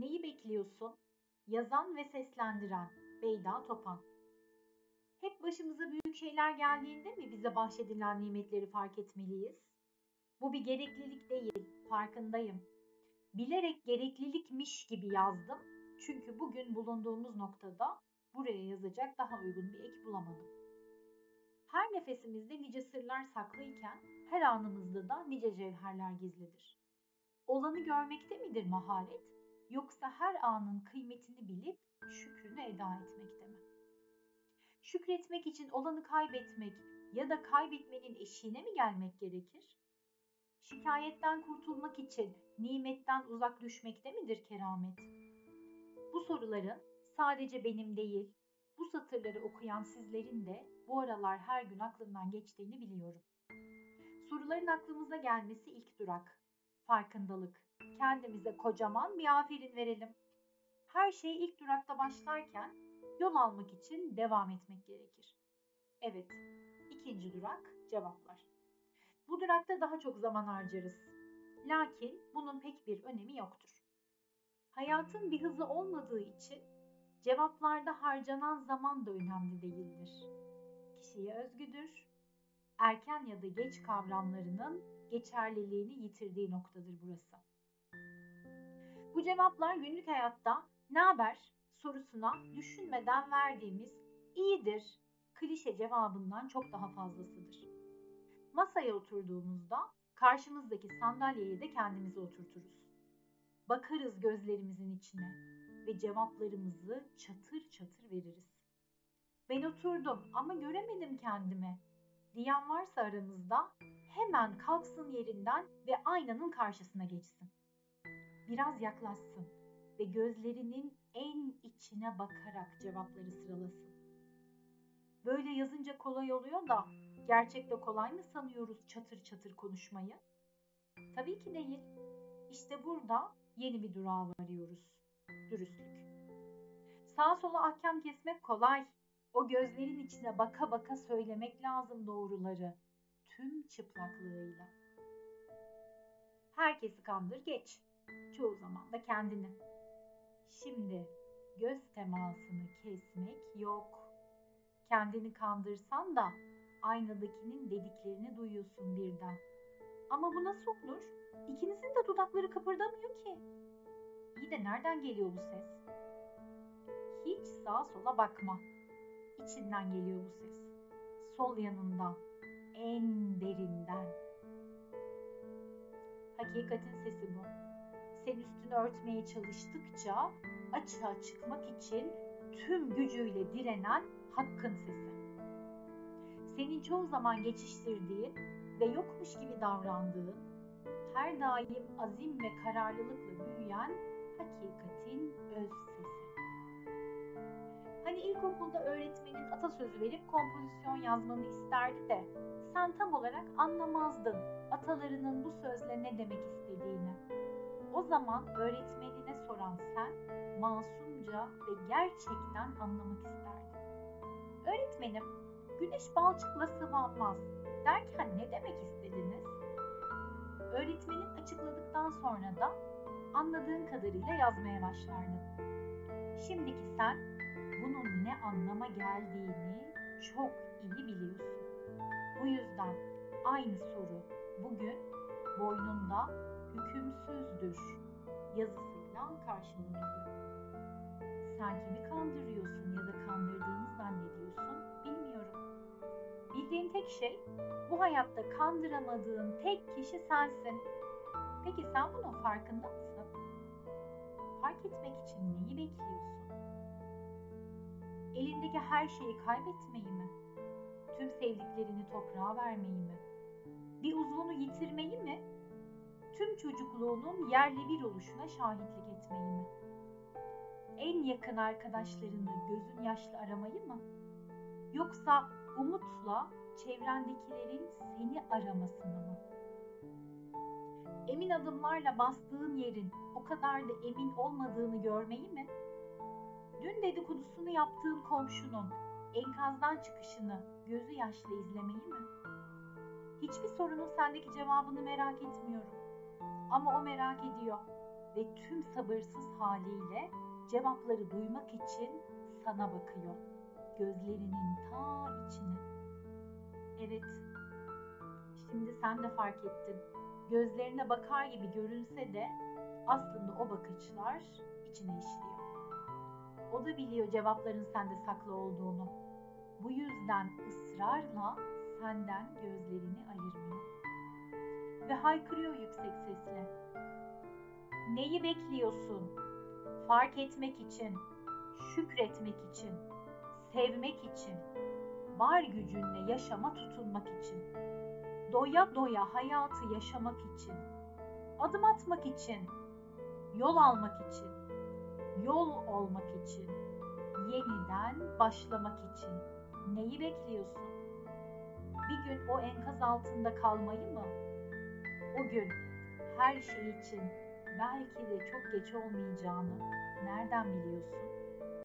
Neyi bekliyorsun? Yazan ve seslendiren Beyda Topan. Hep başımıza büyük şeyler geldiğinde mi bize bahşedilen nimetleri fark etmeliyiz? Bu bir gereklilik değil, farkındayım. Bilerek gereklilikmiş gibi yazdım. Çünkü bugün bulunduğumuz noktada buraya yazacak daha uygun bir ek bulamadım. Her nefesimizde nice sırlar saklıyken her anımızda da nice cevherler gizlidir. Olanı görmekte midir maharet yoksa her anın kıymetini bilip şükrünü eda etmekte mi? Şükretmek için olanı kaybetmek ya da kaybetmenin eşiğine mi gelmek gerekir? Şikayetten kurtulmak için nimetten uzak düşmekte midir keramet? Bu soruların sadece benim değil, bu satırları okuyan sizlerin de bu aralar her gün aklından geçtiğini biliyorum. Soruların aklımıza gelmesi ilk durak. Farkındalık. Kendimize kocaman bir aferin verelim. Her şey ilk durakta başlarken yol almak için devam etmek gerekir. Evet, ikinci durak cevaplar. Bu durakta daha çok zaman harcarız. Lakin bunun pek bir önemi yoktur. Hayatın bir hızı olmadığı için cevaplarda harcanan zaman da önemli değildir. Kişiye özgüdür. Erken ya da geç kavramlarının geçerliliğini yitirdiği noktadır burası. Bu cevaplar günlük hayatta ne haber sorusuna düşünmeden verdiğimiz iyidir klişe cevabından çok daha fazlasıdır. Masaya oturduğumuzda karşımızdaki sandalyeye de kendimizi oturturuz. Bakarız gözlerimizin içine ve cevaplarımızı çatır çatır veririz. Ben oturdum ama göremedim kendimi diyen varsa aramızda hemen kalksın yerinden ve aynanın karşısına geçsin. Biraz yaklaşsın ve gözlerinin en içine bakarak cevapları sıralasın. Böyle yazınca kolay oluyor da gerçekte kolay mı sanıyoruz çatır çatır konuşmayı? Tabii ki değil. İşte burada yeni bir durağa varıyoruz. Dürüstlük. Sağa sola ahkam kesmek kolay. O gözlerin içine baka baka söylemek lazım doğruları. Tüm çıplaklığıyla. Herkesi kandır geç. Çoğu zaman da kendini. Şimdi göz temasını kesmek yok. Kendini kandırsan da aynadakinin dediklerini duyuyorsun birden. Ama bu nasıl olur? İkinizin de dudakları kıpırdamıyor ki. İyi de nereden geliyor bu ses? Hiç sağa sola bakma. İçinden geliyor bu ses. Sol yanından, en derinden. Hakikatin sesi bu. Sen üstünü örtmeye çalıştıkça açığa çıkmak için tüm gücüyle direnen hakkın sesi. Senin çoğu zaman geçiştirdiğin ve yokmuş gibi davrandığın, her daim azim ve kararlılıkla büyüyen hakikatin öz sesi. Hani ilkokulda öğretmenin atasözü verip kompozisyon yazmanı isterdi de sen tam olarak anlamazdın atalarının bu sözle ne demek istediğini. O zaman öğretmenine soran sen masumca ve gerçekten anlamak isterdin. Öğretmenim, güneş balçıkla sıvanmaz derken ne demek istediniz? Öğretmenin açıkladıktan sonra da anladığın kadarıyla yazmaya başlardın. Şimdiki sen ne anlama geldiğini çok iyi biliyorsun. Bu yüzden aynı soru bugün boynunda hükümsüzdür yazısıyla karşılanıyor. Sen kimi kandırıyorsun ya da kandırdığını zannediyorsun bilmiyorum. Bildiğin tek şey bu hayatta kandıramadığın tek kişi sensin. Peki sen bunun farkında mısın? Fark etmek için neyi bekliyorsun? Elindeki her şeyi kaybetmeyi mi? Tüm sevdiklerini toprağa vermeyi mi? Bir uzvunu yitirmeyi mi? Tüm çocukluğunun yerli bir oluşuna şahitlik etmeyi mi? En yakın arkadaşlarını gözün yaşlı aramayı mı? Yoksa umutla çevrendekilerin seni aramasını mı? Emin adımlarla bastığın yerin o kadar da emin olmadığını görmeyi mi? Dün dedikodusunu yaptığın komşunun enkazdan çıkışını gözü yaşlı izlemeyi mi? Hiçbir sorunun sendeki cevabını merak etmiyorum. Ama o merak ediyor ve tüm sabırsız haliyle cevapları duymak için sana bakıyor. Gözlerinin ta içine. Evet, şimdi sen de fark ettin. Gözlerine bakar gibi görünse de aslında o bakışlar içine işliyor. O da biliyor cevapların sende saklı olduğunu. Bu yüzden ısrarla senden gözlerini ayırmıyor. Ve haykırıyor yüksek sesle. Neyi bekliyorsun? Fark etmek için, şükretmek için, sevmek için, var gücünle yaşama tutunmak için, doya doya hayatı yaşamak için, adım atmak için, yol almak için, yol olmak için, yeniden başlamak için neyi bekliyorsun? Bir gün o enkaz altında kalmayı mı? O gün her şey için belki de çok geç olmayacağını nereden biliyorsun?